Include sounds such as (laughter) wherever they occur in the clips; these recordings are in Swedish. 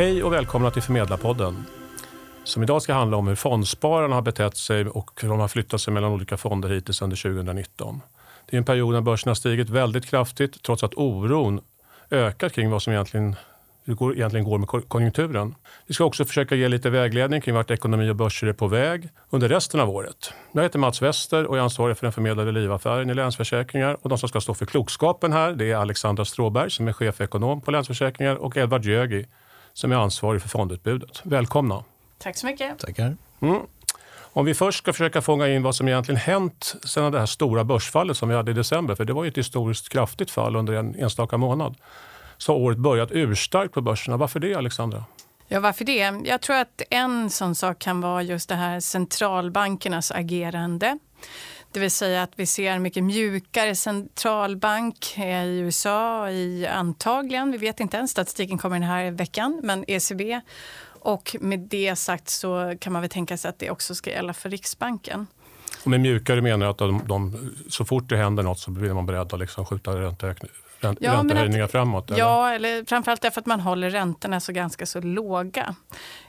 Hej och välkomna till Förmedlarpodden som idag ska handla om hur fondspararna har betett sig och hur de har flyttat sig mellan olika fonder hittills under 2019. Det är en period när börsen har stigit väldigt kraftigt trots att oron ökar kring vad som egentligen hur det egentligen går med konjunkturen. Vi ska också försöka ge lite vägledning kring vart ekonomi och börser är på väg under resten av året. Jag heter Mats Wester och är ansvarig för den förmedlade livaffären i Länsförsäkringar. Och de som ska stå för klokskapen här det är Alexandra Stråberg som är chefekonom på Länsförsäkringar och Edvard Jögi som är ansvarig för fondutbudet. Välkomna! Tack så mycket. Tackar. Mm. Om vi först ska försöka fånga in vad som egentligen hänt sedan det här stora börsfallet som vi hade i december, för det var ju ett historiskt kraftigt fall under en enstaka månad, så har året börjat urstarkt på börserna. Varför det, Alexandra? Ja, varför det? Jag tror att en sån sak kan vara just det här centralbankernas agerande. Det vill säga att vi ser mycket mjukare centralbank i USA, i antagligen, vi vet inte än, statistiken kommer den här veckan, men ECB och med det sagt så kan man väl tänka sig att det också ska gälla för Riksbanken. Och med mjukare menar jag att de, de, så fort det händer något så blir man beredd att liksom skjuta ränteökning, ränt, ja, räntehöjningar att, framåt? Eller? Ja, eller framförallt därför att man håller räntorna så ganska så låga.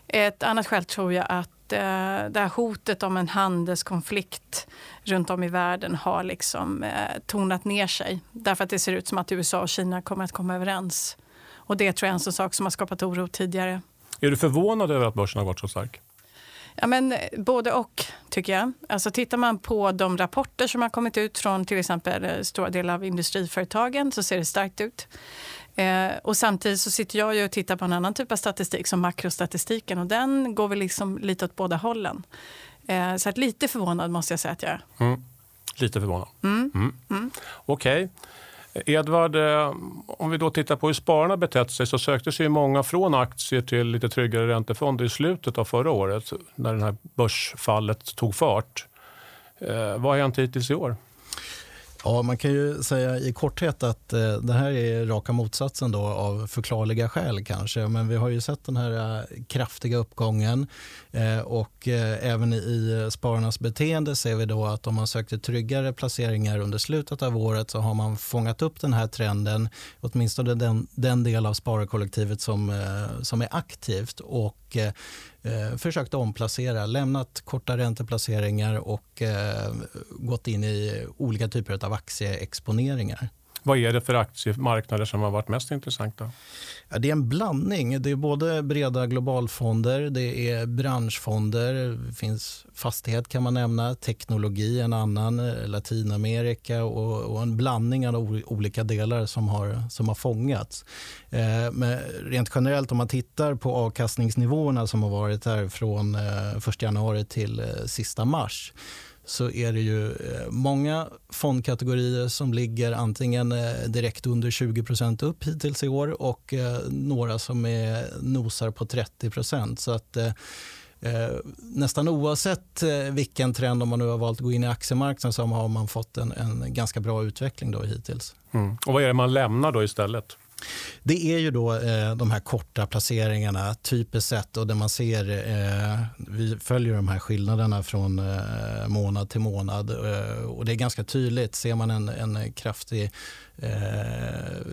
Ett annat skäl tror jag att eh, det här hotet om en handelskonflikt runt om i världen har liksom eh, tonat ner sig. Därför att det ser ut som att USA och Kina kommer att komma överens. Och det tror jag är en sån sak som har skapat oro tidigare. Är du förvånad över att börsen har gått så stark? Ja, men både och, tycker jag. Alltså, tittar man på de rapporter som har kommit ut från till exempel eh, stora delar av industriföretagen så ser det starkt ut. Eh, och samtidigt så sitter jag ju och tittar på en annan typ av statistik som makrostatistiken och den går väl liksom lite åt båda hållen. Eh, så att lite förvånad måste jag säga att jag är. Mm. Lite förvånad. Mm. Mm. mm. Okej. Okay. Edvard, eh, om vi då tittar på hur spararna betett sig så sökte sig många från aktier till lite tryggare räntefonder i slutet av förra året när det här börsfallet tog fart. Eh, vad har hänt hittills i år? Ja, man kan ju säga i korthet att eh, det här är raka motsatsen då av förklarliga skäl kanske. Men vi har ju sett den här eh, kraftiga uppgången eh, och eh, även i spararnas beteende ser vi då att om man sökte tryggare placeringar under slutet av året så har man fångat upp den här trenden, åtminstone den, den del av spararkollektivet som, eh, som är aktivt och eh, eh, försökt omplacera, lämnat korta ränteplaceringar och eh, gått in i olika typer av aktieexponeringar. Vad är det för aktiemarknader som har varit mest intressanta? Ja, det är en blandning. Det är både breda globalfonder, det är branschfonder, det finns fastighet kan man nämna, teknologi en annan, eh, Latinamerika och, och en blandning av olika delar som har, som har fångats. Eh, men rent generellt om man tittar på avkastningsnivåerna som har varit här från eh, 1 januari till eh, sista mars så är det ju eh, många fondkategorier som ligger antingen eh, direkt under 20% upp hittills i år och eh, några som är nosar på 30% Så att Eh, nästan oavsett eh, vilken trend, om man nu har valt att gå in i aktiemarknaden så har man fått en, en ganska bra utveckling då hittills. Mm. Och vad är det man lämnar då istället? Det är ju då eh, de här korta placeringarna typiskt sett och där man ser, eh, vi följer de här skillnaderna från eh, månad till månad eh, och det är ganska tydligt. Ser man en, en kraftig eh,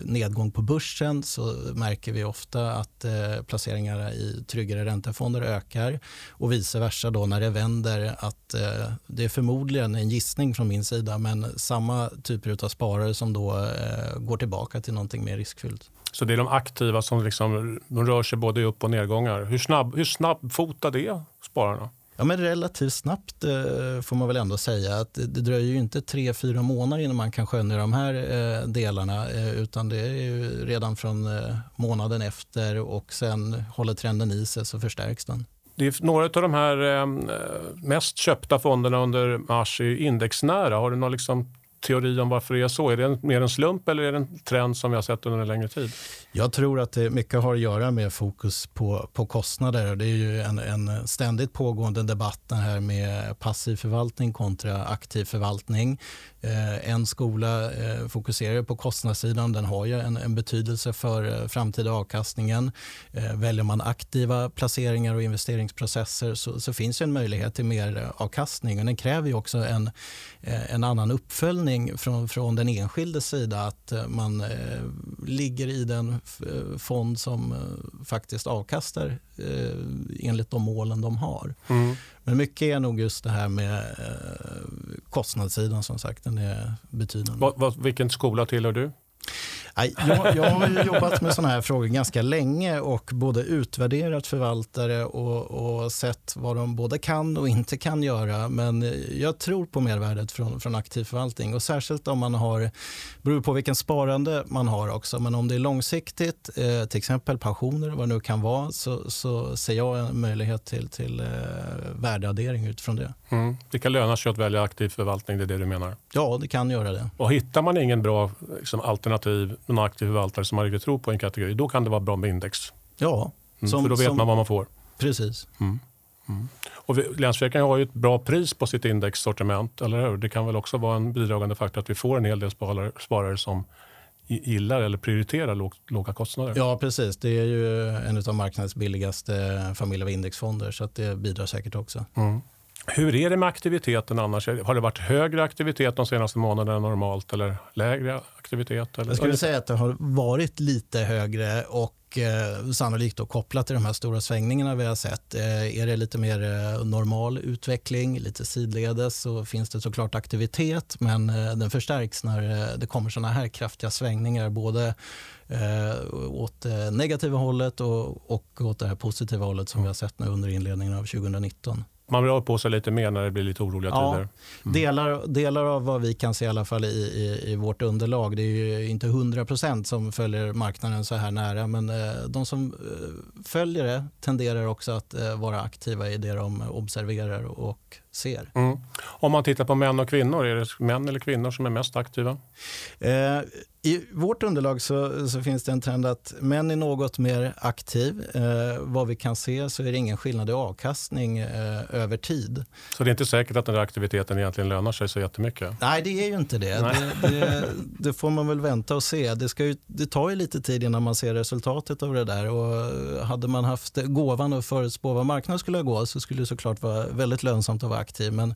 nedgång på börsen så märker vi ofta att eh, placeringarna i tryggare räntefonder ökar och vice versa då när det vänder att eh, det är förmodligen en gissning från min sida men samma typer av sparare som då eh, går tillbaka till någonting mer riskfyllt. Så det är de aktiva som liksom, de rör sig både i upp och nedgångar. Hur, snabb, hur snabbfotade är spararna? Ja, men relativt snabbt eh, får man väl ändå säga. att Det, dröjer ju inte tre, fyra månader innan man kan skönja de här eh, delarna. Eh, utan det är redan från månaden efter och sen håller trenden i sig så förstärks den. Det är några av de här mest köpta fonderna under mars är indexnära. Har du någon liksom teori om varför det är så? Är det en, mer en slump eller är det en trend som vi har sett under en längre tid? Jag tror att det mycket har att göra med fokus på, på kostnader. Det är ju en, en ständigt pågående debatt här med passiv förvaltning kontra aktiv förvaltning. Eh, en skola eh, fokuserar på kostnadssidan. Den har ju en, en betydelse för eh, framtida avkastningen. Eh, väljer man aktiva placeringar och investeringsprocesser så, så finns en möjlighet till mer eh, avkastning. Men den kräver ju också en, eh, en annan uppföljning från, från den enskildes sida. Att eh, man ligger i den eh, fond som eh, faktiskt avkastar eh, enligt de målen de har. Mm. Men mycket är nog just det här med eh, kostnadssidan som sagt, den är betydande. Va, va, vilken skola tillhör du? Jag, jag har jobbat med såna här frågor ganska länge och både utvärderat förvaltare och, och, sett vad de både kan och inte kan göra. Men jag tror på mervärdet från, från aktiv förvaltning och särskilt om man har, beror på vilken sparande man har också, men om det är långsiktigt, eh, till exempel pensioner, vad det nu kan vara, så, så ser jag en möjlighet till, till eh, värdeaddering utifrån det. Mm. Det kan löna sig att välja aktiv förvaltning, det är det du menar? Ja, det kan göra det. Och hittar man ingen bra liksom, alternativ en aktiv förvaltare som riktigt tror på en kategori, då kan det vara bra med index. Ja. Mm, som, för då vet som, man vad man får. Precis. Mm. Mm. Och Länsförsäkringar har ju ett bra pris på sitt indexsortiment, eller hur? Det kan väl också vara en bidragande faktor att vi får en hel del sparare, sparare som gillar eller prioriterar låg, låga kostnader. Ja, precis. Det är ju en av marknadens billigaste familj av indexfonder så att det bidrar säkert också. Mm. Hur är det med aktiviteten annars? Har det varit högre aktivitet de senaste månaderna än normalt eller lägre aktivitet? Eller? Jag skulle säga att det har varit lite högre och eh, sannolikt då kopplat till de här stora svängningarna vi har sett. Eh, är det lite mer eh, normal utveckling, lite sidledes så finns det såklart aktivitet men eh, den förstärks när eh, det kommer såna här kraftiga svängningar både eh, åt det negativa hållet och, och åt det här positiva hållet som vi har sett nu under inledningen av 2019 man rör på sig lite mer när det blir lite oroliga ja, tider. Mm. Delar, delar av vad vi kan se i alla fall i, i, i vårt underlag, det är ju inte 100% som följer marknaden så här nära, men eh, de som eh, följer det tenderar också att eh, vara aktiva i det de observerar och ser. Mm. Om man tittar på män och kvinnor, är det män eller kvinnor som är mest aktiva? Eh, I vårt underlag så, så, finns det en trend att män är något mer aktiv. Eh, vad vi kan se så är det ingen skillnad i avkastning eh, över tid. Så det är inte säkert att den där aktiviteten egentligen lönar sig så jättemycket? Nej, det är ju inte det. Det, det, det, får man väl vänta och se. Det, ska ju, det tar ju lite tid innan man ser resultatet av det där. Och hade man haft gåvan att förutspå vad marknaden skulle gå så skulle det såklart vara väldigt lönsamt att vara aktiv. Men det,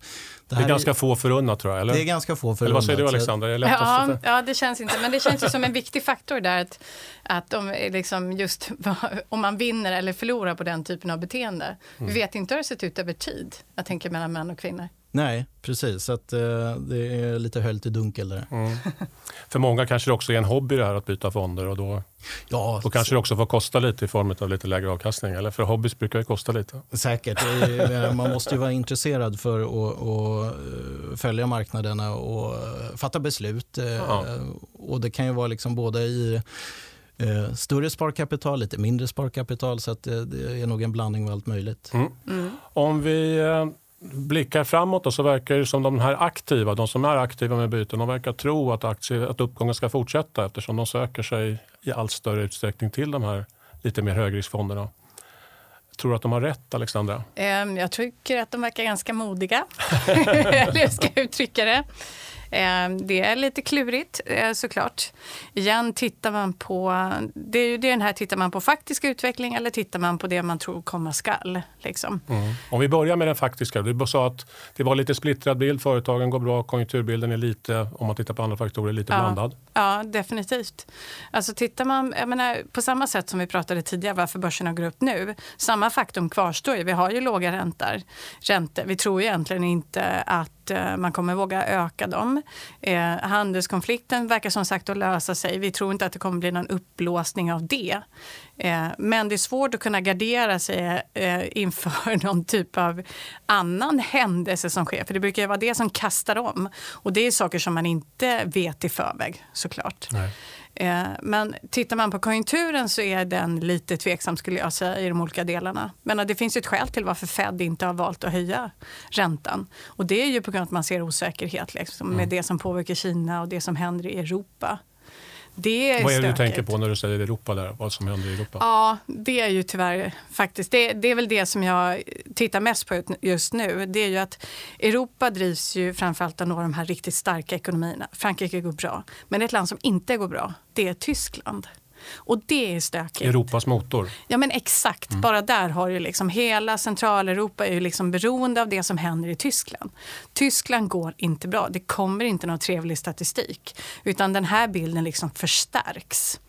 det är ganska är, få förunnat tror jag? Eller? Det är ganska få förunnat. Eller vad säger du Alexander? Är det ja, ja, det känns inte. Men det känns ju som en viktig faktor där att, att om, liksom just, (laughs) om man vinner eller förlorar på den typen av beteende. Mm. Vi vet inte hur det sett ut över tid. Jag tänker mellan män och kvinnor. Nej, precis. Så att, uh, det är lite höljt i dunkel där. Mm. (laughs) För många kanske det också är en hobby det här att byta fonder och då, ja, då kanske så... det också får kosta lite i form av lite lägre avkastning. Eller för hobbys brukar det kosta lite. Säkert. Man måste ju vara intresserad för att, att eh, följa marknaderna och eh, fatta beslut. Ja. Och det kan ju vara liksom både i större sparkapital, lite mindre sparkapital. Så att det, det är nog en blandning av allt möjligt. Mm. Mm. Om vi blickar framåt och så verkar det som de här aktiva, de som är aktiva med byten, de verkar tro att, aktie, att uppgången ska fortsätta eftersom de söker sig i allt större utsträckning till de här lite mer högriskfonderna. Tror du att de har rätt, Alexandra? Ehm, jag tycker att de verkar ganska modiga, (laughs) eller hur ska jag uttrycka det. Eh, det är lite klurigt eh, såklart. Igen tittar man på, det är ju den här, tittar man på faktisk utveckling eller tittar man på det man tror komma skall? Liksom. Mm. Om vi börjar med den faktiska. Du sa att det var lite splittrad bild, företagen går bra, konjunkturbilden är lite, om man tittar på andra faktorer, lite ja. blandad. Ja, definitivt. Alltså tittar man, jag menar, på samma sätt som vi pratade tidigare varför börserna går upp nu, samma faktum kvarstår ju. Vi har ju låga räntor. räntor. Vi tror egentligen inte att att eh, man kommer våga öka dem. Eh, handelskonflikten verkar som sagt att lösa sig. Vi tror inte att det kommer bli någon upplåsning av det. Eh, men det är svårt att kunna gardera sig inför (laughs) någon typ av annan händelse som sker. För det brukar vara det som kastar om. Och det är saker som man inte vet i förväg såklart. Nej. Eh, men tittar man på konjunkturen så är den lite tveksam skulle jag säga i de olika delarna. Men det finns ett skäl till varför Fed inte har valt att höja räntan. Och det är ju på grund av att man ser osäkerhet liksom, med mm. det som påverkar Kina och det som händer i Europa. Det är Vad är det du tänker på när du säger Europa? Där, vad som händer i Europa? Ja, det är ju tyvärr faktiskt, det, det, är väl det som jag tittar mest på just nu. Det är ju att Europa drivs ju framförallt av några av de här riktigt starka ekonomierna. Frankrike går bra, men ett land som inte går bra, det är Tyskland. Och det är stökigt. Europas motor. Ja men exakt, mm. bara där har ju liksom hela Centraleuropa är ju liksom beroende av det som händer i Tyskland. Tyskland går inte bra, det kommer inte någon trevlig statistik. Utan den här bilden liksom förstärks.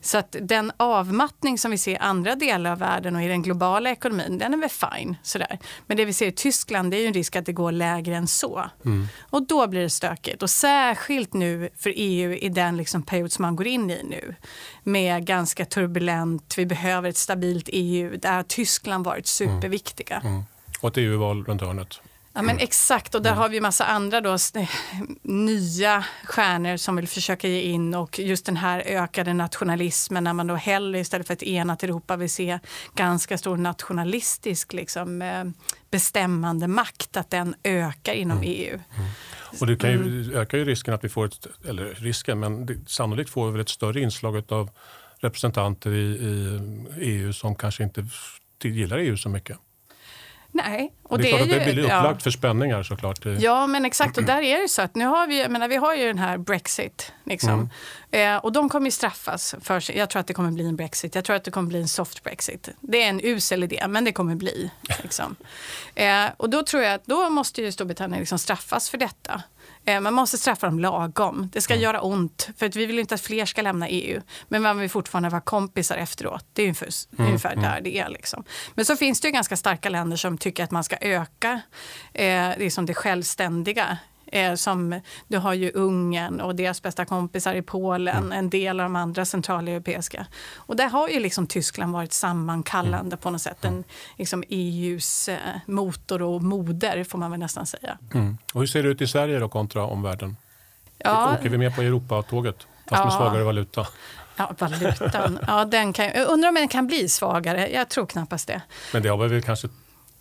Så att den avmattning som vi ser i andra delar av världen och i den globala ekonomin, den är väl fine. Sådär. Men det vi ser i Tyskland, det är ju en risk att det går lägre än så. Mm. Och då blir det stökigt. Och särskilt nu för EU i den liksom period som man går in i nu. Med ganska turbulent, vi behöver ett stabilt EU. Där har Tyskland varit superviktiga. Mm. Mm. Och ett EU-val runt hörnet. Ja, men exakt, och där mm. har vi massa andra då, nya stjärnor som vill försöka ge in och just den här ökade nationalismen när man då hellre istället för ett enat Europa vill se ganska stor nationalistisk liksom, eh, bestämmande makt, att den ökar inom mm. EU. Mm. Och det kan ju, mm. ökar ju risken att vi får ett, eller risken, men det, sannolikt får vi ett större inslag av representanter i, i EU som kanske inte gillar EU så mycket. Nej. Och det, är, det är ju, det blir upplagt ja. för spänningar såklart. Ja, men exakt. Och där är det så att nu har vi, menar, vi har ju den här Brexit. Liksom. Mm. Eh, och de kommer straffas för sig. Jag tror att det kommer bli en Brexit. Jag tror att det kommer bli en soft Brexit. Det är en usel idé, men det kommer bli. (laughs) Liksom. eh, och då tror jag att då måste ju Storbritannien liksom straffas för detta. Eh, man måste straffa dem lagom. Det ska mm. göra ont. För att vi vill inte att fler ska lämna EU. Men man vill fortfarande vara kompisar efteråt. Det är ungefär, mm. ungefär mm. där det är. Liksom. Men så finns det ju ganska starka länder som tycker att man ska öka eh, liksom det självständiga Eh, som, du har ju Ungern och deras bästa kompisar i Polen, mm. en del av de andra centraleuropeiska. Och där har ju liksom Tyskland varit sammankallande mm. på något sätt. En, liksom EUs eh, motor och moder får man väl nästan säga. Mm. Och hur ser det ut i Sverige då kontra omvärlden? Ja. Åker vi med på Europatåget fast ja. med svagare valuta? Ja, valutan. Ja, den kan, jag undrar om den kan bli svagare. Jag tror knappast det. Men det har väl kanske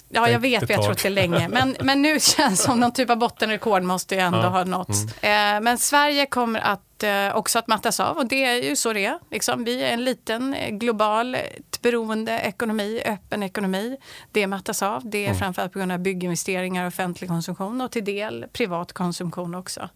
Ja, jag vet, vi har trott det länge. Men, men nu (laughs) känns det som någon typ av bottenrekord måste ju ändå ja. ha nåtts. Mm. Eh, men Sverige kommer att, eh, också att mattas av och det är ju så det är. Liksom, vi är en liten eh, global beroende ekonomi, öppen ekonomi. Det mattas av. Det är mm. framförallt på grund av bygginvesteringar och offentlig konsumtion och till del privat konsumtion också.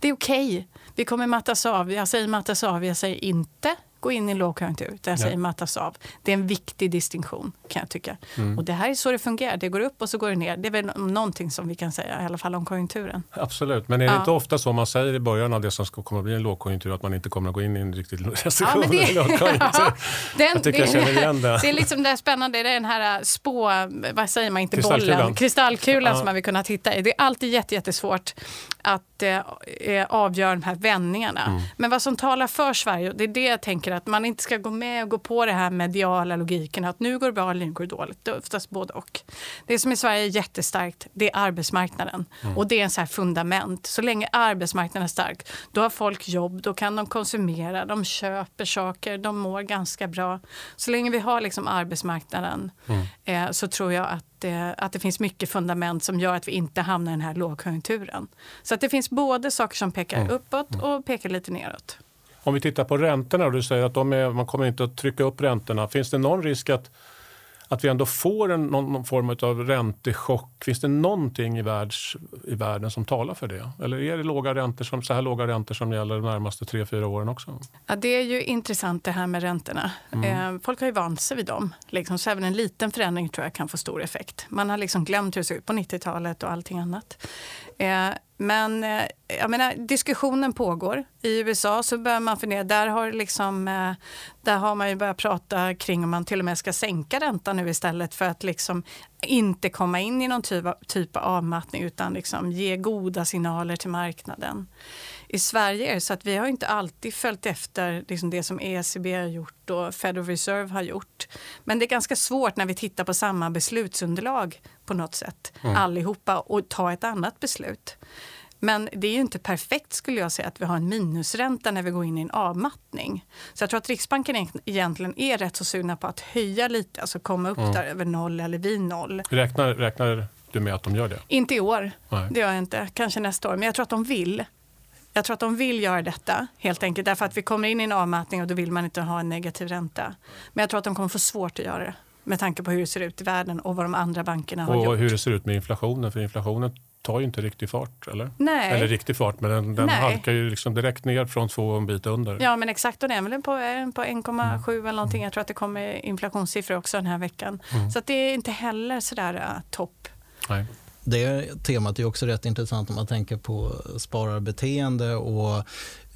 Det är okej. Okay. Vi kommer mattas av. Jag säger mattas av, jag säger inte gå in i lågkonjunktur. Där ja. säger mattas av. Det är en viktig distinktion kan jag tycka. Mm. Och det här är så det fungerar. Det går upp och så går det ner. Det är väl någonting som vi kan säga i alla fall om konjunkturen. Absolut, men är det ja. inte ofta så man säger i början av det som ska komma att bli en lågkonjunktur att man inte kommer att gå in i en riktig recession? (laughs) Ja, det, eller lågkonjunktur? den, jag tycker (laughs) det, jag känner igen det. (laughs) Det är liksom det spännande, det är den här äh, spå, vad säger man, inte kristallkulan. bollen, kristallkulan ja. som man vill kunna titta i. Det är alltid jättesvårt att eh, avgöra de här vändningarna. Mm. Men vad som talar för Sverige, det är det jag tänker att man inte ska gå med och gå på det här mediala logiken att nu går det bra eller nu går det dåligt. Det är oftast både och. Det som i Sverige är jättestarkt, det är arbetsmarknaden. Mm. Och det är en så här fundament. Så länge arbetsmarknaden är stark, då har folk jobb, då kan de konsumera, de köper saker, de mår ganska bra. Så länge vi har liksom arbetsmarknaden mm. eh, så tror jag att det, att det finns mycket fundament som gör att vi inte hamnar i den här lågkonjunkturen. Så att det finns både saker som pekar mm. uppåt mm. och pekar lite neråt. Om vi tittar på räntorna, och du säger att de är, man kommer inte att trycka upp räntorna. Finns det någon risk att att vi ändå får en, någon, någon, form av räntechock. Finns det någonting i, världs, i världen som talar för det? Eller är det låga räntor som, så här låga räntor som gäller de närmaste tre, fyra åren också? Ja, det är ju intressant det här med räntorna. Mm. Eh, folk har ju vant sig vid dem. Liksom, så även en liten förändring tror jag kan få stor effekt. Man har liksom glömt hur det såg ut på 90-talet och allting annat. Eh, men eh, jag menar, diskussionen pågår. I USA så börjar man fundera, där har, liksom, eh, där har man ju börjat prata kring om man till och med ska sänka räntan nu istället för att liksom inte komma in i någon typ av, typ av avmattning utan liksom ge goda signaler till marknaden. I Sverige är det så att vi har inte alltid följt efter liksom det som ECB har gjort och Federal Reserve har gjort. Men det är ganska svårt när vi tittar på samma beslutsunderlag på något sätt mm. allihopa och ta ett annat beslut. Men det är ju inte perfekt skulle jag säga att vi har en minusränta när vi går in i en avmattning. Så jag tror att Riksbanken egentligen är rätt så sugna på att höja lite, alltså komma upp mm. där över noll eller vid noll. Räknar, räknar du med att de gör det? Inte i år, Nej. det gör jag inte. Kanske nästa år, men jag tror att de vill. Jag tror att de vill göra detta helt enkelt därför att vi kommer in i en avmattning och då vill man inte ha en negativ ränta. Men jag tror att de kommer få svårt att göra det med tanke på hur det ser ut i världen och vad de andra bankerna har och gjort. Och hur det ser ut med inflationen, för inflationen tar ju inte riktig fart. Eller, Nej. eller riktig fart, men den, den halkar ju liksom direkt ner från två och en bit under. Ja, men exakt. Och den är väl på, på 1,7 mm. eller någonting. Jag tror att det kommer inflationssiffror också den här veckan. Mm. Så det är inte heller sådär uh, topp. Nej. Det temat är också rätt intressant om man tänker på spararbeteende och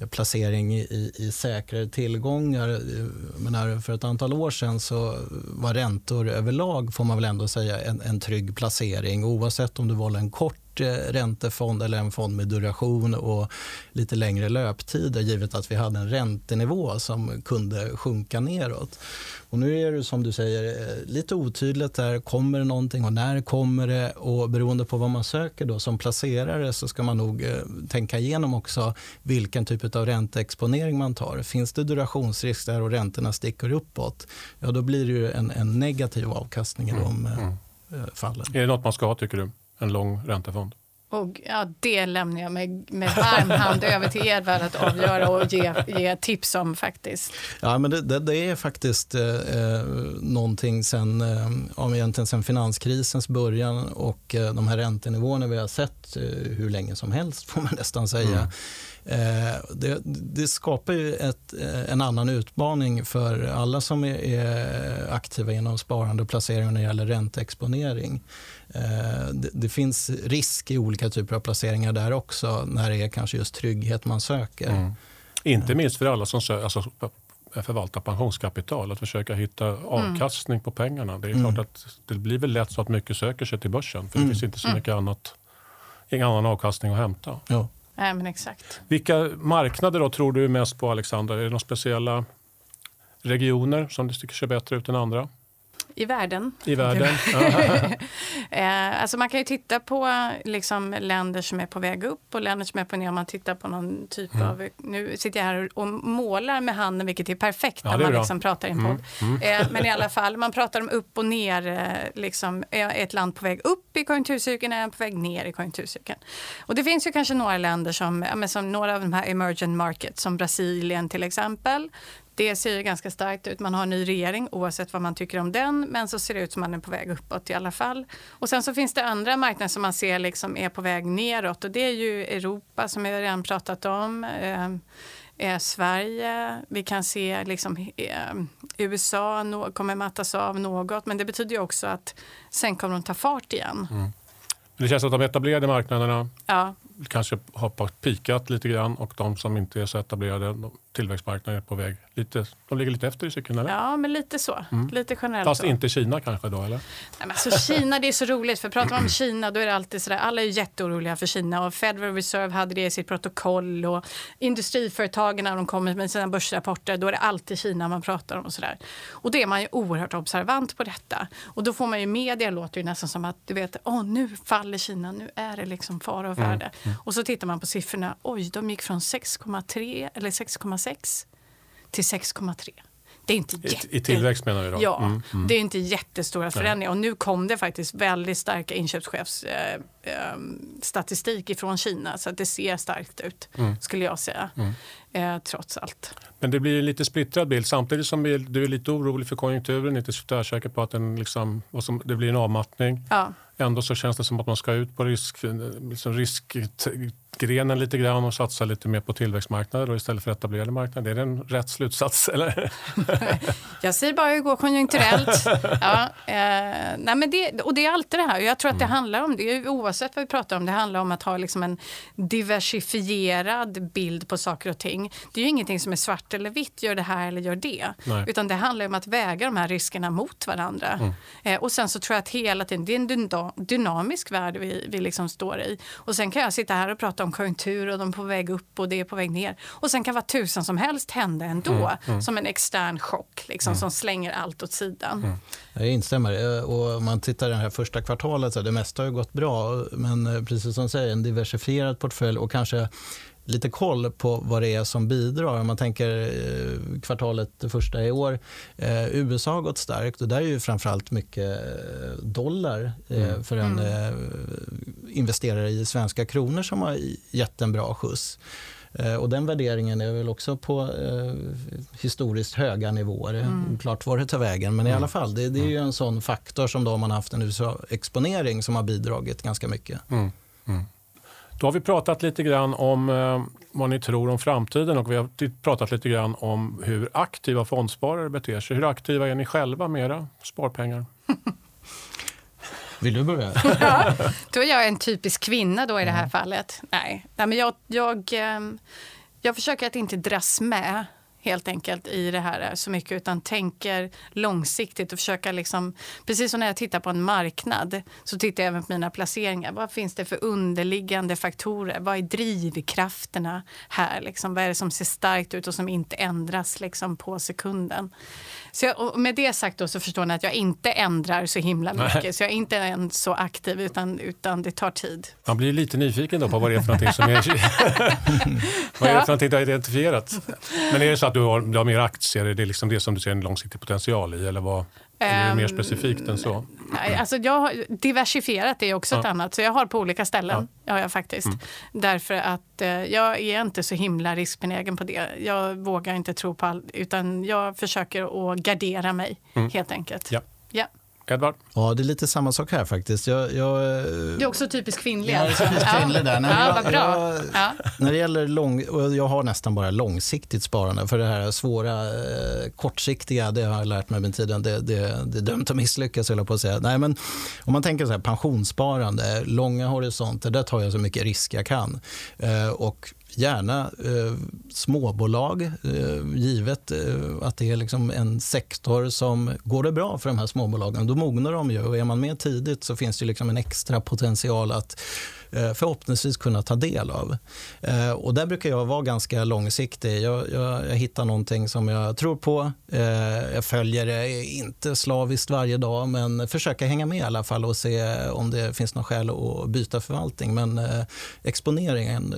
placering i, i säkrare tillgångar. Men för ett antal år sedan så var räntor överlag, får man väl ändå säga, en, en trygg placering. Oavsett om du valde en kort räntefond eller en fond med duration och lite längre löptider givet att vi hade en räntenivå som kunde sjunka neråt. Och nu är det som du säger eh, lite otydligt där. Kommer det någonting och när kommer det? Och beroende på vad man söker då som placerare så ska man nog eh, tänka igenom också vilken typ av ränteexponering man tar. Finns det durationsrisk där och räntorna sticker uppåt, ja då blir det en, en negativ avkastning i de mm. mm. Eh, fallen. Är det något man ska ha tycker du? En lång räntefond? Och, ja, det lämnar jag med, med varm hand över till Edvard att avgöra och ge, ge tips om. faktiskt. Ja, men det, det, det är faktiskt eh, eh någonting sen, eh, egentligen sen finanskrisens början och eh, de här räntenivåerna vi har sett eh, hur länge som helst, får man nästan säga. Mm. Eh, det, det, skapar ju ett, eh, en annan utmaning för alla som är, är aktiva inom sparande och placering när det gäller ränteexponering. Eh, det, det, finns risk i olika typer av placeringar där också när det är kanske just trygghet man söker. Mm. Inte minst för alla som sö- alltså, förvaltar pensionskapital, att försöka hitta mm. avkastning mm. på pengarna. Det är mm. klart att det blir väl lätt så att mycket söker sig till börsen för det mm. finns inte så mm. mycket annat, ingen annan avkastning att hämta. Ja. Nej, men exakt. Vilka marknader då tror du mest på, Alexander? Är det några speciella regioner som sticker sig bättre ut än andra? I världen. I världen. (laughs) eh, alltså man kan ju titta på liksom, länder som är på väg upp och länder som är på ner. Om man tittar på någon typ mm. av... Nu sitter jag här och målar med handen, vilket är perfekt ja, när man liksom pratar i en podd. Mm. Mm. Eh, men i alla fall, man pratar om upp och ner. Eh, liksom, är ett land på väg upp i konjunkturcykeln är på väg ner i konjunkturcykeln. Och det finns ju kanske några länder som, ja, som några av de här emergent markets, som Brasilien till exempel, det ser ju ganska starkt ut. Man har en ny regering oavsett vad man tycker om den, men så ser det ut som att man är på väg uppåt i alla fall. Och sen så finns det andra marknader som man ser liksom är på väg neråt och det är ju Europa som jag redan pratat om. Eh, eh, Sverige, vi kan se liksom, eh, USA no kommer mattas av något, men det betyder ju också att sen kommer de ta fart igen. Mm. Det känns att de etablerade marknaderna ja. Kanske har pikat lite grann och de som inte är så etablerade, tillväxtmarknader på väg lite, de ligger lite efter i cykeln eller? Ja, men lite så. Mm. Lite generellt Fast så. inte Kina kanske då eller? Nej, men alltså, Kina det är så roligt för pratar man om Kina då är det alltid sådär, alla är jätteoroliga för Kina och Federal Reserve hade det i sitt protokoll och industriföretagen när de kommer med sina börsrapporter då är det alltid Kina man pratar om och sådär. Och då är man ju oerhört observant på detta och då får man ju media låter ju nästan som att du vet, åh nu faller Kina, nu är det liksom fara och färde. Mm. Mm. Och så tittar man på siffrorna, oj de gick från 6,3 eller 6,6 6 till 6,3. Det är inte jätte... I, tillväxt menar du då? Ja, mm, mm. det är inte jättestora förändringar. Och nu kom det faktiskt väldigt starka inköpschefsstatistik eh, eh, ifrån Kina. Så det ser starkt ut, mm. skulle jag säga. Mm. Eh, trots allt. Men det blir en lite splittrad bild. Samtidigt som du är lite orolig för konjunkturen, inte tvärsäker på att den liksom, som, det blir en avmattning. Ja. Ändå så känns det som att man ska ut på risk, liksom risk grenen lite grann och satsa lite mer på tillväxtmarknader istället för etablerade marknader. Är det en rätt slutsats? (laughs) Eller? (laughs) jag säger bara hur det går konjunkturellt. (laughs) Ja, eh, nej men det, och det är alltid det här. Jag tror att det mm. handlar om det, oavsett vad vi pratar om, det handlar om att ha liksom en diversifierad bild på saker och ting. Det är ju ingenting som är svart eller vitt, gör det här eller gör det. Nej. Utan det handlar om att väga de här riskerna mot varandra. Mm. Eh, och sen så tror jag att hela tiden, det är en dynamisk värld vi, vi liksom står i. Och sen kan jag sitta här och prata om konjunktur och de är på väg upp och det är på väg ner. Och sen kan vad tusan som helst hända ändå, mm, mm. som en extern chock liksom, mm. som slänger allt åt sidan. Mm. Jag instämmer. Eh, och om man tittar det här första kvartalet, så det mesta har gått bra. Men eh, precis som du säger, en diversifierad portfölj och kanske lite koll på vad det är som bidrar. Om man tänker eh, kvartalet det första i år. Eh, USA har gått starkt och där är ju framförallt mycket dollar eh, mm. för en mm. eh, investerare i svenska kronor som har gett en bra skjuts. Eh, och den värderingen är väl också på eh, historiskt höga nivåer. Mm. Klart var det tar vägen, men i mm. alla fall. Det, det är ju en sån faktor som då man har haft en USA-exponering som har bidragit ganska mycket. Mm. Mm. Då har vi pratat lite grann om eh, vad ni tror om framtiden och vi har pratat lite grann om hur aktiva fondsparare beter sig. Hur aktiva är ni själva med era sparpengar? Vill du börja? (laughs) ja, då är jag en typisk kvinna då i det här mm. fallet. Nej, Nej men jag, jag, ehm, Jag försöker att inte dras med helt enkelt i det här så mycket utan tänker långsiktigt och försöka liksom, precis som när jag tittar på en marknad så tittar jag även på mina placeringar. Vad finns det för underliggande faktorer? Vad är drivkrafterna här? Liksom, vad är det som ser starkt ut och som inte ändras liksom, på sekunden? Så jag, med det sagt då så förstår ni att jag inte ändrar så himla mycket. Nej. Så jag är inte än så aktiv utan, utan det tar tid. Man blir lite nyfiken då på vad det är för någonting som är, (laughs) (laughs) vad är det för någonting du har identifierat. Men är det så att du har, du har mer aktier, är det liksom det som du ser en långsiktig potential i? Eller vad? Eller är det mer ehm, specifikt än så? Nej, alltså jag har, diversifierat är också ja. ett annat, så jag har på olika ställen. Ja. har jag faktiskt. Mm. Därför att eh, jag är inte så himla riskbenägen på det. Jag vågar inte tro på allt, utan jag försöker att gardera mig mm. helt enkelt. Ja. ja. Edvard? Ja, det är lite samma sak här faktiskt. Jag, jag, du är också typiskt kvinnlig. Jag är typiskt kvinnlig där. Nej, ja, vad bra. Jag, ja. När det gäller lång, jag har nästan bara långsiktigt sparande. För det här svåra, eh, kortsiktiga, det har jag lärt mig med tiden. Det, det, det är dömt att misslyckas, på att säga. Nej, men om man tänker så här, pensionssparande, långa horisonter, där tar jag så mycket risk jag kan. Eh, och gärna eh, småbolag, eh, givet eh, att det är liksom en sektor som går det bra för de här småbolagen. Då mognar de ju och är man med tidigt så finns det liksom en extra potential att Eh, förhoppningsvis kunna ta del av. Eh, och där brukar jag vara ganska långsiktig. Jag, jag, jag hittar någonting som jag tror på. Eh, jag följer det inte slaviskt varje dag men försöker hänga med i alla fall och se om det finns någon skäl att byta förvaltning. Men exponeringen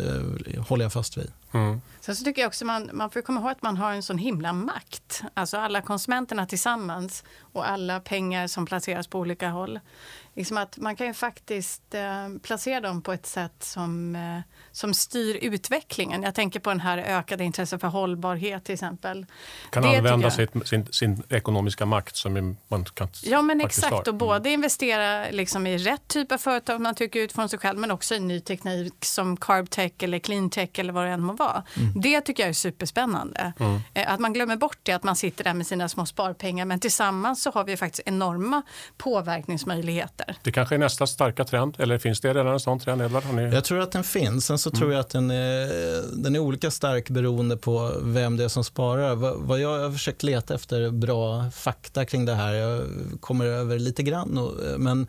håller jag fast vid. Mm. Sen så tycker jag också man, man får komma ihåg att man har en sån himla makt. Alltså alla konsumenterna tillsammans och alla pengar som placeras på olika håll liksom att man kan ju faktiskt eh, placera dem på ett sätt som, eh, som styr utvecklingen. Jag tänker på den här ökade intresset för hållbarhet till exempel. Kan det använda sitt, sin, sin ekonomiska makt som man kan Ja men exakt har. och mm. både investera liksom i rätt typ av företag man tycker utifrån sig själv men också i ny teknik som carbtech eller cleantech eller vad det än må vara. Mm. Det tycker jag är superspännande. Mm. Eh, att man glömmer bort det, att man sitter där med sina små sparpengar men tillsammans så har vi faktiskt enorma påverkningsmöjligheter. Det kanske är nästa starka trend, eller finns det redan en sån trend? Edvard? Ni... Jag tror att den finns. Sen så mm. tror jag att den är, den är olika stark beroende på vem det är som sparar. Vad jag har försökt leta efter bra fakta kring det här. Jag kommer över lite grann, och, men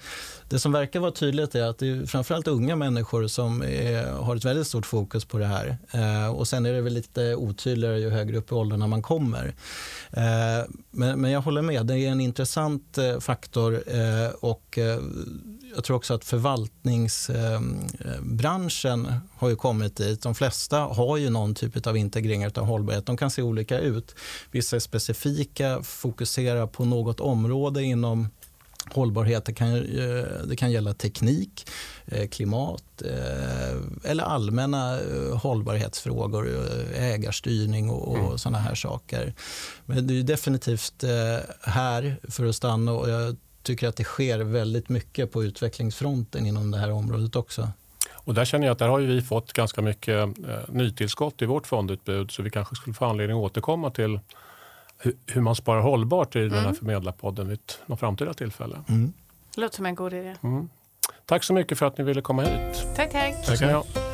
det som verkar vara tydligt är att det är framförallt unga människor som är, har ett väldigt stort fokus på det här. Eh, och sen är det väl lite otydligare ju högre upp i åldrarna man kommer. Eh, men, men, jag håller med, det är en intressant eh, faktor eh, och eh, jag tror också att förvaltningsbranschen ehm, eh, har ju kommit dit. De flesta har ju någon typ av integrering av hållbarhet. De kan se olika ut. Vissa är specifika, fokuserar på något område inom hållbarhet. Det kan, eh, det kan gälla teknik, eh, klimat eh, eller allmänna hållbarhetsfrågor, ägarstyrning och, mm. såna här saker. Men det är definitivt här för att stanna och jag tycker att det sker väldigt mycket på utvecklingsfronten inom det här området också. Och där känner jag att där har vi fått ganska mycket nytillskott i vårt fondutbud så vi kanske skulle få anledning att återkomma till hur man sparar hållbart i mm. den här mm. förmedlarpodden vid något framtida tillfälle. Mm. Det låter som en god idé. Mm. Tack så mycket för att ni ville komma hit. Tack, tack. tack. tack.